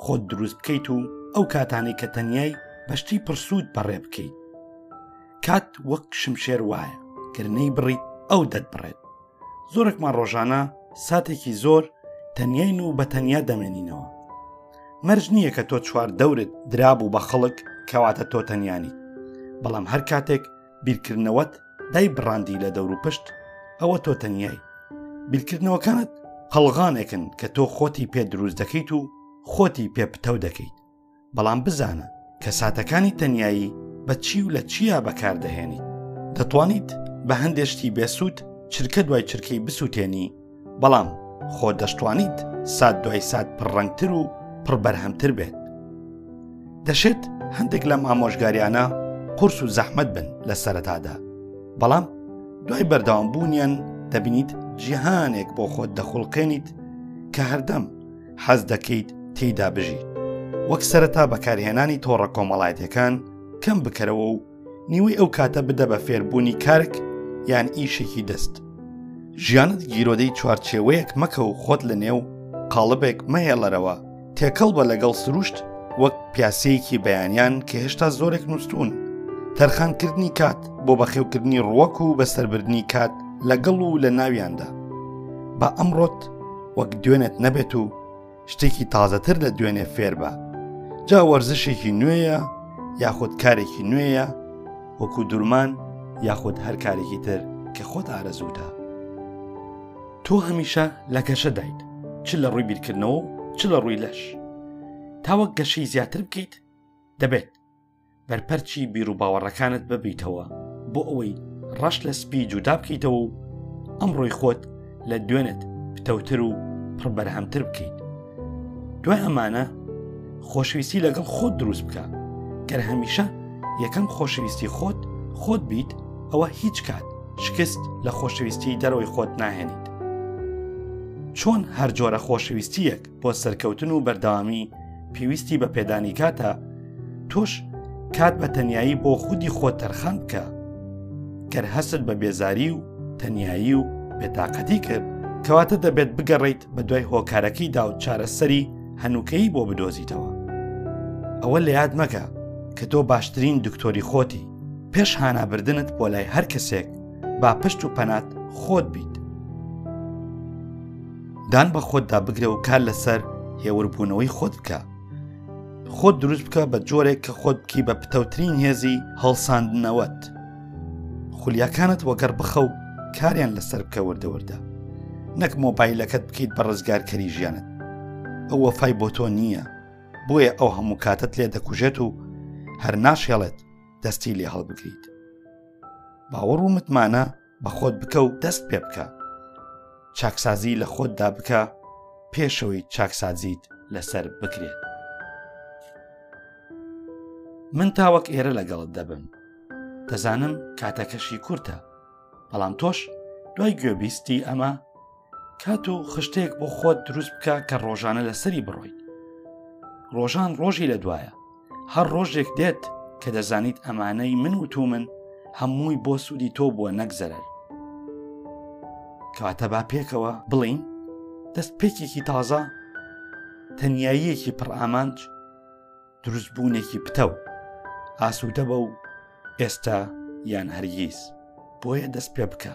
خۆت دروست بکەیت و ئەو کاتانەی کە تەنیای بەشتی پرسوود بەڕێ بکەیت کات وەک شمشێر وایە گرنەی بڕیت ئەو دەت بڕێت زۆرێکمان ڕۆژانە ساتێکی زۆر تەنین و بە تەنیا دەمێنینەوە مەرج نییە کە تۆ چوار دەورت درابوو بە خەڵک کەواتە تۆ تەنیانی بەڵام هەر کاتێک بیرکردنەوەت دای بڕاندی لە دەور و پشت ئەوە تۆ تەنیایی بیرکردنەوەکانت قەڵغانێکن کە تۆ خۆتی پێ دروست دەکەیت و خۆتی پێ پتەو دەکەیت بەڵام بزانە کە ساتەکانی تەنایی بە چی و لە چیا بەکاردەهێنیت دەتوانیت بە هەندێشتی بێسوود چرکە دوای چرکەی بسووتێنی بەڵام خۆ دەشتوانیت سات دوای سات پڕڕنگتر و پڕ بەرهەمتر بێت دەشێت هەندێک لە مامۆژگاریانە قرس و زەحمت بن لە سەرەتادا بەڵام دوای بەردەوام بوونیان دەبینیت جیهانێک بۆ خۆت دەخڵقێنیت کە هەردەم حەز دەکەیت تێیدا بژیت وەک سەرەتا بەکارهێنانی تۆڕە کۆمەڵایەتەکان کەم بکەرەوە و نیوەی ئەو کاتە بدە بە فێربوونی کارک یان ئیشێکی دەست ژیانت گیرۆدەی چوارچێوەیەک مەکە و خۆت لە نێو قاڵبێک مەهێڵەرەوە تێکەڵ بە لەگەڵ سروشت وەک پیاسەیەکی بەیانیان کە هێشتا زۆرێک نووسون تەرخانکردنی کات بۆ بەخێوکردنی ڕوەک و بەسەربردنی کات لەگەڵ و لە ناویاندا بە ئەمڕۆت وەک دوێنێت نەبێت و شتێکی تازەتر لە دوێنێ فێربە جا وەرزشێکی نوێیە یاخود کارێکی نوێیە وەکو دورمان یاخود هەر کارێکی تر کە خۆت ئارەزووتە تۆ هەمیشە لە گەشە دایت چ لە ڕووی بیرکردنەوە چ لە ڕووی لەش تاوەک گەشەی زیاتر بکەیت دەبێت بەرپەرچی بیرروباوەڕەکانت ببیتەوە بۆ ئەوەی ڕەش لە سپی جودا بکەیتەوە و ئەمڕۆی خۆت لە دوێنت پتەوتر و پڕبەرهەمتر بکەیت دوای ئەمانە خۆشویستی لەگەڵ خۆت دروست بکە گەر هەمیشە یەکەم خۆشویستی خۆت خۆت بیت ئەوە هیچ کات شکست لە خۆشەویستی دەرەوەی خۆت ناهێنیت چۆن هەر جۆرە خۆشەویستیەک بۆ سەرکەوتن و بەردەوامی پێویستی بە پێدانی کاتە تۆش کات بە تەنایی بۆ خودی خۆ تەرخان بکە گەر هەست بە بێزاری و تەنایی و بێتاقەتی کرد کەواتە دەبێت بگەڕیت بە دوای هۆکارەکەی دا و چارەسەری هەنووکەی بۆ بدۆزیتەوە ئەوە لە یاد مەکە کە تۆ باشترین دکتۆری خۆتی پێش هانابردنت بۆ لای هەر کەسێک با پشت و پەنات خۆت بیت دان بە خۆتدا بگرە و کار لەسەر هێوربوونەوەی خۆت بکە خۆت دروست بکە بە جۆرێک کە خۆت بکی بە پتەوترین هێزی هەڵساندنەوەت خولیاکانت وەگەڕ بخە و کاریان لەسەر بکە وردەوردە نەک مۆبایلەکەت بکەیت بە ڕزگارکەری ژیانت ئەو وەفای بۆ تۆ نییە بۆیە ئەو هەموو کاتت لێ دەکوژێت و هەر ناشێڵێت دەستی لێ هەڵبگریت باوەڕ و متمانە بە خۆت بکە و دەست پێ بکە چاکسازی لە خۆتدا بکە پێشەوەی چاکسازیت لەسەر بکرێت من تاوەک ئێرە لەگەڵت دەبم دەزانم کاتەکەشی کورتە بەڵام تۆش دوای گوێبیستی ئەمە کات و خشتێک بۆ خۆت دروست بکە کە ڕۆژانە لەسەری بڕۆیت ڕۆژان ڕۆژی لە دوایە هەر ڕۆژێک دێت کە دەزانیت ئەمانەی من و تو من هەمووی بۆ سوودی تۆ بووە نەگزەرەر کەواتە با پێکەوە بڵین دەست پێکێکی تازە تەنیاییەکی پڕ ئامانج دروستبوونێکی پتەو ئاسوودە بە و ئێستا یان هەرگیز بۆیە دەست پێ بکە